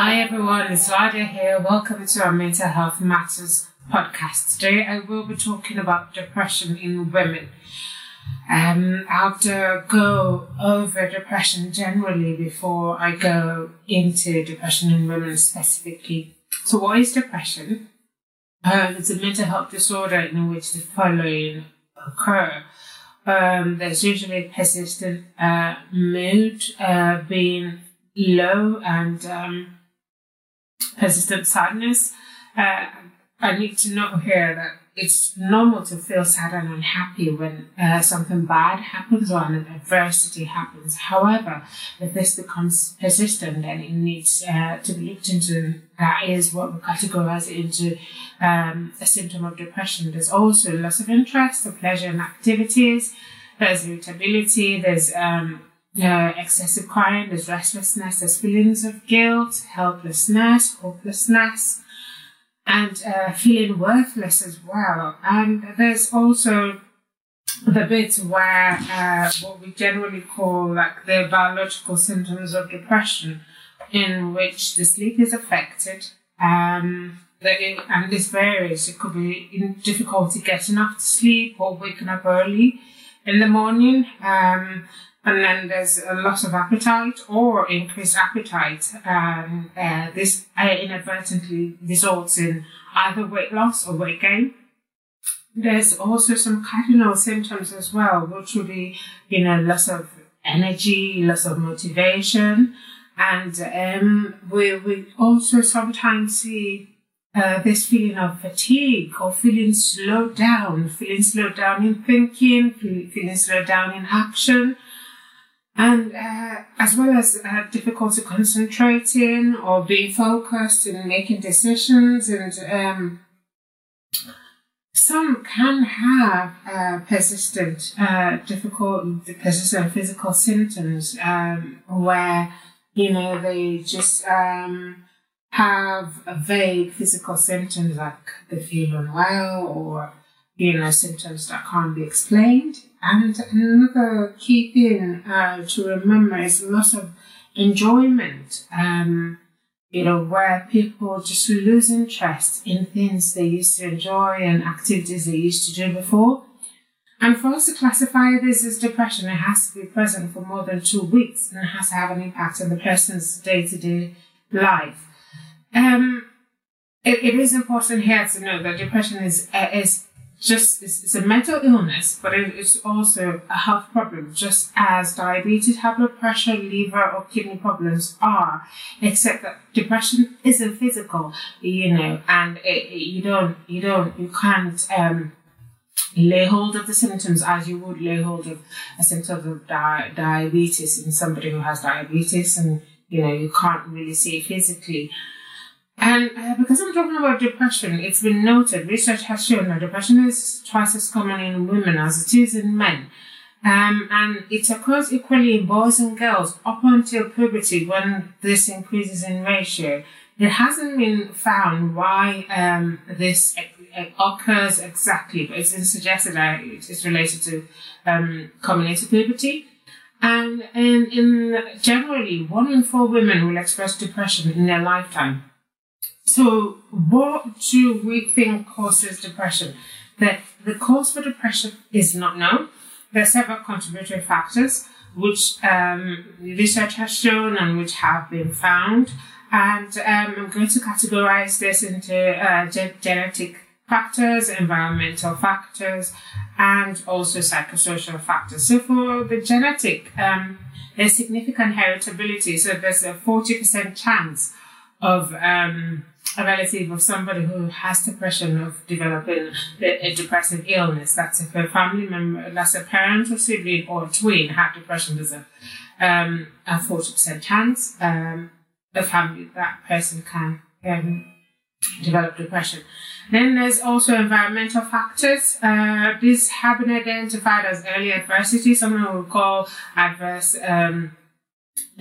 Hi everyone, it's Lada here. Welcome to our Mental Health Matters podcast. Today I will be talking about depression in women. Um, I'll go over depression generally before I go into depression in women specifically. So, what is depression? Uh, it's a mental health disorder in which the following occur. Um, there's usually persistent uh, mood, uh, being low, and um, persistent sadness. Uh, I need to note here that it's normal to feel sad and unhappy when uh, something bad happens or an adversity happens. However, if this becomes persistent, then it needs uh, to be looked into. That is what we categorize into um, a symptom of depression. There's also loss of interest or pleasure in activities. There's irritability. There's um, uh, excessive crying. There's restlessness. There's feelings of guilt, helplessness, hopelessness and uh, feeling worthless as well. And there's also the bit where uh, what we generally call like the biological symptoms of depression, in which the sleep is affected. Um, it, and this varies. It could be in difficulty getting off to sleep or waking up early in the morning. Um, and then there's a loss of appetite or increased appetite. And uh, this uh, inadvertently results in either weight loss or weight gain. There's also some cardinal symptoms as well, which would be, you know, loss of energy, loss of motivation. And um, we, we also sometimes see uh, this feeling of fatigue or feeling slowed down, feeling slowed down in thinking, feeling slowed down in action and uh, as well as uh, difficulty concentrating or being focused and making decisions and um, some can have uh, persistent uh, difficult persistent physical symptoms um, where you know they just um, have vague physical symptoms like they feel unwell or you know symptoms that can't be explained and another key thing uh, to remember is loss of enjoyment. Um, you know, where people just lose interest in things they used to enjoy and activities they used to do before. And for us to classify this as depression, it has to be present for more than two weeks and it has to have an impact on the person's day to day life. Um, it, it is important here to know that depression is, uh, is just it's, it's, a mental illness, but it, it's also a health problem, just as diabetes, high blood pressure, liver, or kidney problems are. Except that depression isn't physical, you know, and it, it, you don't, you don't, you can't um, lay hold of the symptoms as you would lay hold of a symptom of di- diabetes in somebody who has diabetes, and you know, you can't really see physically. And uh, because I'm talking about depression, it's been noted, research has shown that depression is twice as common in women as it is in men. Um, and it occurs equally in boys and girls up until puberty when this increases in ratio. It hasn't been found why um, this occurs exactly, but it's been suggested that it's related to um, coming into puberty. And in, in generally, one in four women will express depression in their lifetime. So, what do we think causes depression? That the cause for depression is not known. There are several contributory factors which um, research has shown and which have been found. And um, I'm going to categorize this into uh, ge- genetic factors, environmental factors, and also psychosocial factors. So for the genetic, um, there's significant heritability. So there's a 40% chance of um, a relative of somebody who has depression of developing a, depressive illness. That's if a family member, that's a parent or sibling or twin have depression, there's a, um, a 40% chance. Um, the family, that person can um, develop depression. Then there's also environmental factors. Uh, these have been identified as early adversity, something we call adverse um,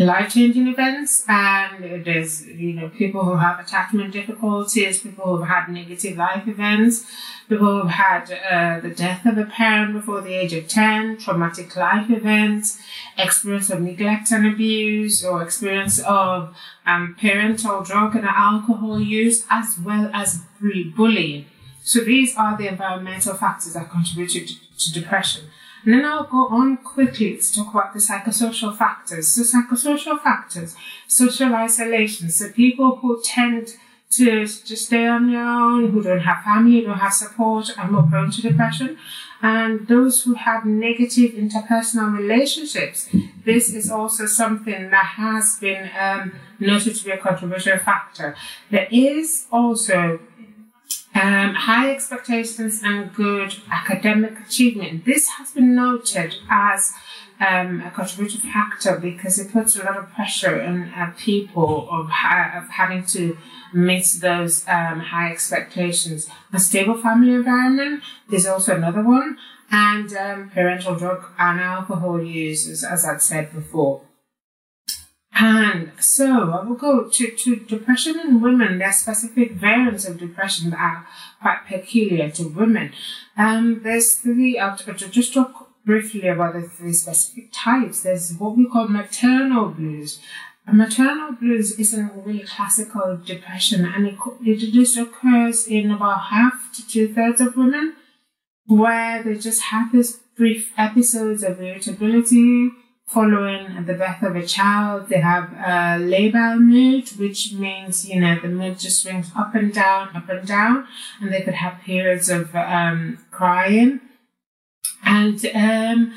life changing events and there's you know people who have attachment difficulties people who've had negative life events people who've had uh, the death of a parent before the age of 10 traumatic life events experience of neglect and abuse or experience of um, parental drug and alcohol use as well as bullying so these are the environmental factors that contribute to, depression and then I'll go on quickly to talk about the psychosocial factors. So psychosocial factors, social isolation. So people who tend to just stay on their own, who don't have family, don't have support, are more prone to depression. And those who have negative interpersonal relationships, this is also something that has been um, noted to be a controversial factor. There is also um, high expectations and good academic achievement. This has been noted as um, a contributing factor because it puts a lot of pressure on uh, people of, ha- of having to meet those um, high expectations. A stable family environment is also another one, and um, parental drug and alcohol use, as, I'd said before. And so I will go to, to depression in women. There are specific variants of depression that are quite peculiar to women. Um, there's three, I'll, just talk briefly about the three specific types. There's what we call maternal blues. A maternal blues is a really classical depression and it, it just occurs in about half to two thirds of women where they just have these brief episodes of irritability, following the birth of a child, they have a labile mood, which means, you know, the mood just swings up and down, up and down, and they could have periods of um, crying. And um,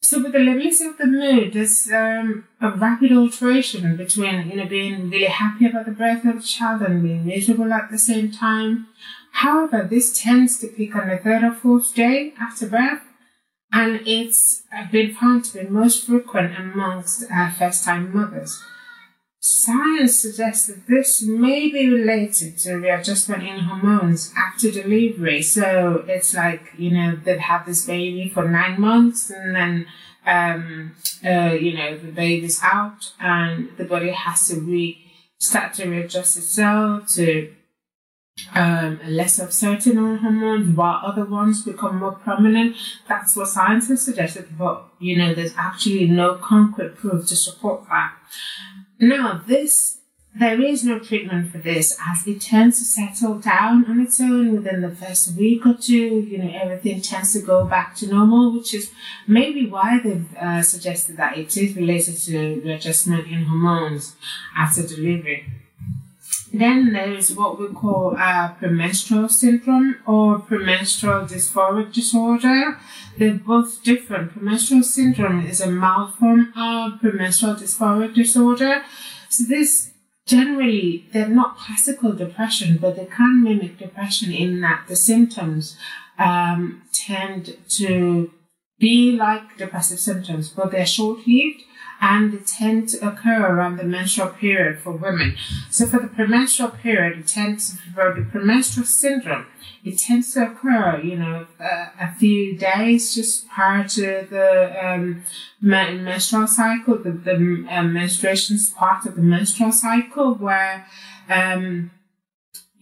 so with the levels of the mood, there's um, a rapid alteration between, you know, being really happy about the birth of a child and being miserable at the same time. However, this tends to peak on the third or fourth day after birth and it's been found to be most frequent amongst uh, first time mothers. Science suggests that this may be related to readjustment in hormones after delivery. So it's like, you know, they've had this baby for nine months and then, um, uh, you know, the baby's out and the body has to re start to readjust itself to um, less of certain hormones while other ones become more prominent. That's what science has suggested, but you know, there's actually no concrete proof to support that. Now, this there is no treatment for this as it tends to settle down on its own within the first week or two. You know, everything tends to go back to normal, which is maybe why they've uh, suggested that it is related to adjustment in hormones after delivery. Then there's what we call uh, premenstrual syndrome or premenstrual dysphoric disorder. They're both different. Premenstrual syndrome is a mild form of premenstrual dysphoric disorder. So this generally, they're not classical depression, but they can mimic depression in that the symptoms um, tend to be like depressive symptoms, but they're short-lived and they tend to occur around the menstrual period for women. So for the premenstrual period, it tends for the premenstrual syndrome, it tends to occur, you know, a, a few days just prior to the um, menstrual cycle, the, the um, menstruation part of the menstrual cycle where um,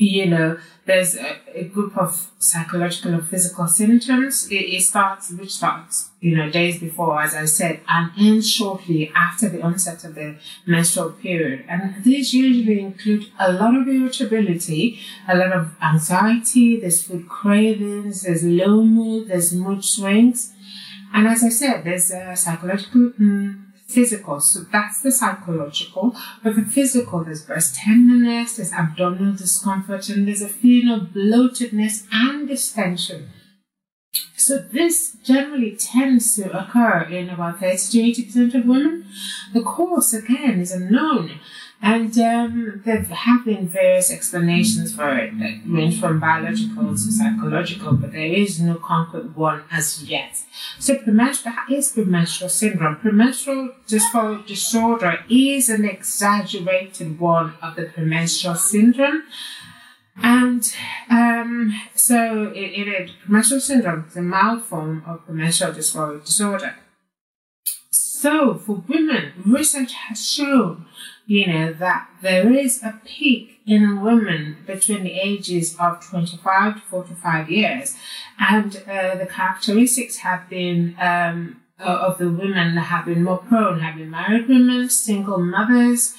you know, there's a, a, group of psychological or physical symptoms. It, it, starts, which starts, you know, days before, as I said, and ends shortly after the onset of the menstrual period. And these usually include a lot of irritability, a lot of anxiety, there's food cravings, there's low mood, there's mood swings. And as I said, there's a psychological, mm, physical. So that's the psychological. But the physical, there's breast tenderness, there's abdominal discomfort, and there's a feeling of bloatedness and distension. So this generally tends to occur in about 30 to 80% of women. The cause, again, is unknown. And um, there have been various explanations for it that range from biological to psychological, but there is no concrete one as yet. So premenstrual is premenstrual syndrome. Premenstrual dysphoric disorder is an exaggerated one of the premenstrual syndrome. And um, so it, it is premenstrual syndrome is a mild form of premenstrual disorder. So for women, research has shown you know, that there is a peak in a woman between the ages of 25 to 45 years. And uh, the characteristics have been um, of the women that have been more prone, have been married women, single mothers,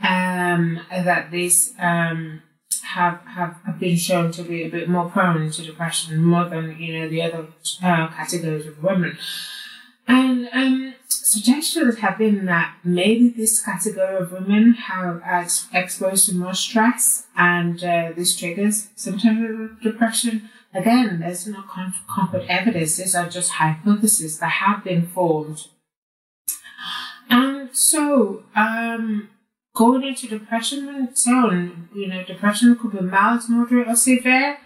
um, that these um, have, have been shown to be a bit more prone to depression more than you know the other uh, categories of women. And um, suggestions have been that maybe this category of women have are exposed to more stress and uh, this triggers symptoms of depression. Again, there's no concrete evidence. These are just hypotheses that have been formed. And so, um, going into depression on you know, depression could be mild, moderate, or severe.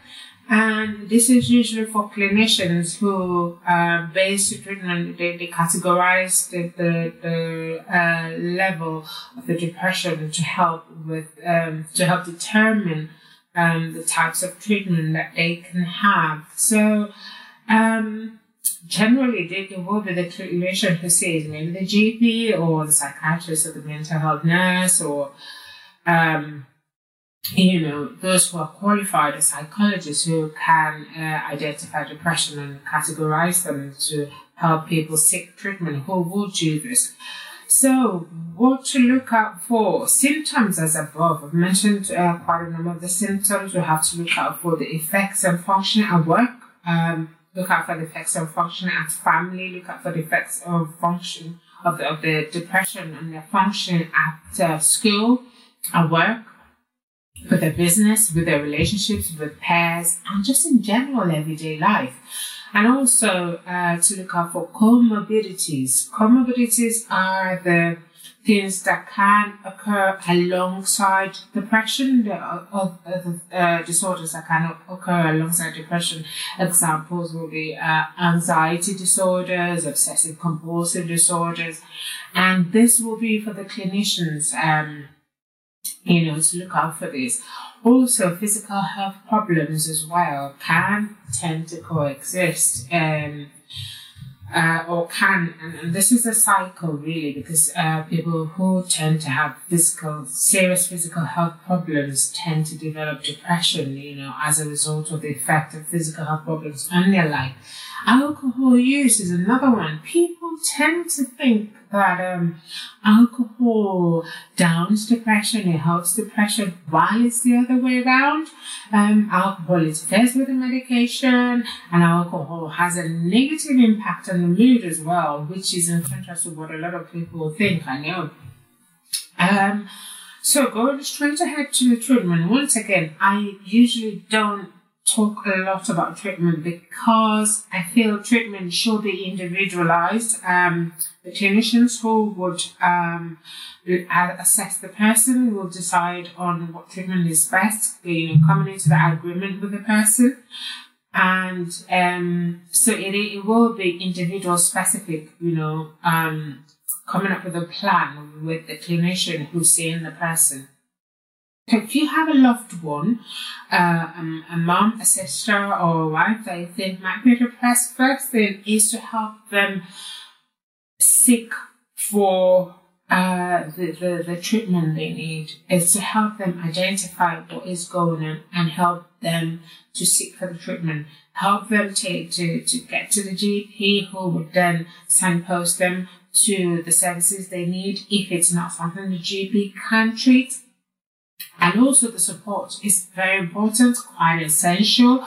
And this is usually for clinicians who uh, base treatment, they, they categorize the, the, the uh, level of the depression to help with, um, to help determine um, the types of treatment that they can have. So, um, generally, they, will be the clinician who says maybe the GP or the psychiatrist or the mental health nurse or, um, you know, those who are qualified as psychologists who can uh, identify depression and categorize them to help people seek treatment who will do this. So, what to look out for? Symptoms as above. I've mentioned uh, quite a number of the symptoms. We have to look out for the effects and function at work. Um, look out for the effects of function at family. Look out for the effects of function of the, of the depression and the function at uh, school, at work with their business, with their relationships, with pairs, and just in general everyday life. And also uh, to look out for comorbidities. Comorbidities are the things that can occur alongside depression, the uh, disorders that can occur alongside depression. Examples will be uh, anxiety disorders, obsessive compulsive disorders, and this will be for the clinicians. Um, you know, to look out for this. Also, physical health problems as well can tend to coexist. Um, uh, or can, and, this is a cycle really, because uh, people who tend to have physical, serious physical health problems tend to develop depression, you know, as a result of the effect of physical health problems on their life. Alcohol use is another one. People tend to think that um, alcohol downs depression, it helps depression, while it's the other way around. Um, alcohol interferes with the medication, and alcohol has a negative impact on the mood as well, which is in contrast to what a lot of people think. I know. Um, so going straight ahead to the treatment. Once again, I usually don't talk a lot about treatment because I feel treatment should be individualized. Um, the clinicians who would um, assess the person will decide on what treatment is best, you know, coming into that agreement with the person. And um, so it, it will be individual specific, you know, um, coming up with a plan with the clinician who's seeing the person. If you have a loved one, uh, a mom, a sister, or a wife that you think might be depressed, first thing is to help them seek for uh, the, the, the treatment they need. Is to help them identify what is going on and help them to seek for the treatment. Help them to, to, to get to the GP who would then signpost them to the services they need if it's not something the GP can treat and also the support is very important, quite essential.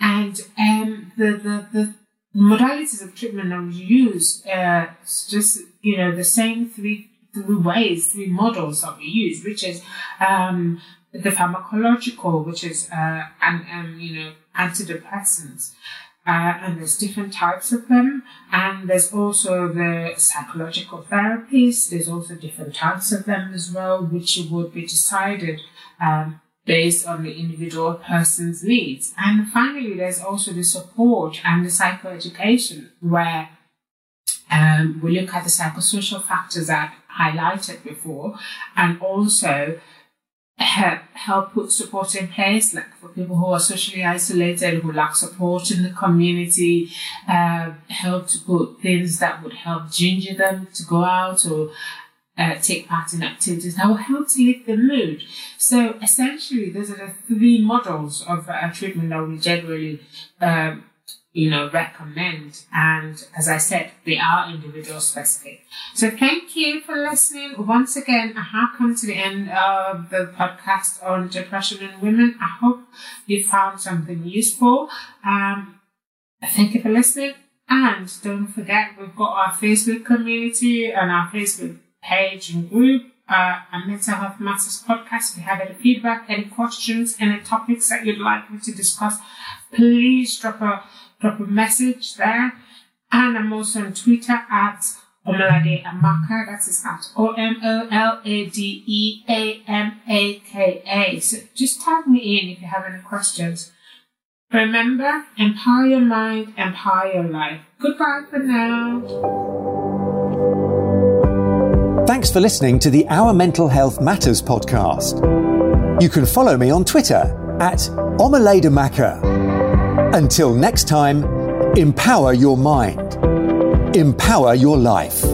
And um, the, the, the modalities of treatment that we use, uh, just, you know, the same three, three ways, three models that we use, which is, um, the pharmacological, which is, uh, and, um, you know, antidepressants, uh, and there's different types of them. And there's also the psychological therapies. There's also different types of them as well, which would be decided um, based on the individual person's needs. And finally, there's also the support and the psychoeducation where um, we look at the psychosocial factors that highlighted before and also help, help put support in place, like for people who are socially isolated, who lack support in the community, uh, help to put things that would help ginger them to go out or uh, take part in activities that will help to lift the mood. So essentially, those are the three models of uh, treatment that we generally um, you know, recommend. And as I said, they are individual specific. So thank you for listening. Once again, I have come to the end of the podcast on depression in women. I hope you found something useful. Um, thank you for listening. And don't forget, we've got our Facebook community and our Facebook page and group. Uh, a Mental Health Matters podcast. If you have any feedback, any questions, any topics that you'd like me to discuss, please drop a drop a message there. And I'm also on Twitter at Omolade Amaka. That is at O M O L A D E A M A K A. So just tag me in if you have any questions. Remember, empower your mind, empower your life. Goodbye for now. Thanks for listening to the Our Mental Health Matters podcast. You can follow me on Twitter at Omaladamaka. Until next time, empower your mind, empower your life.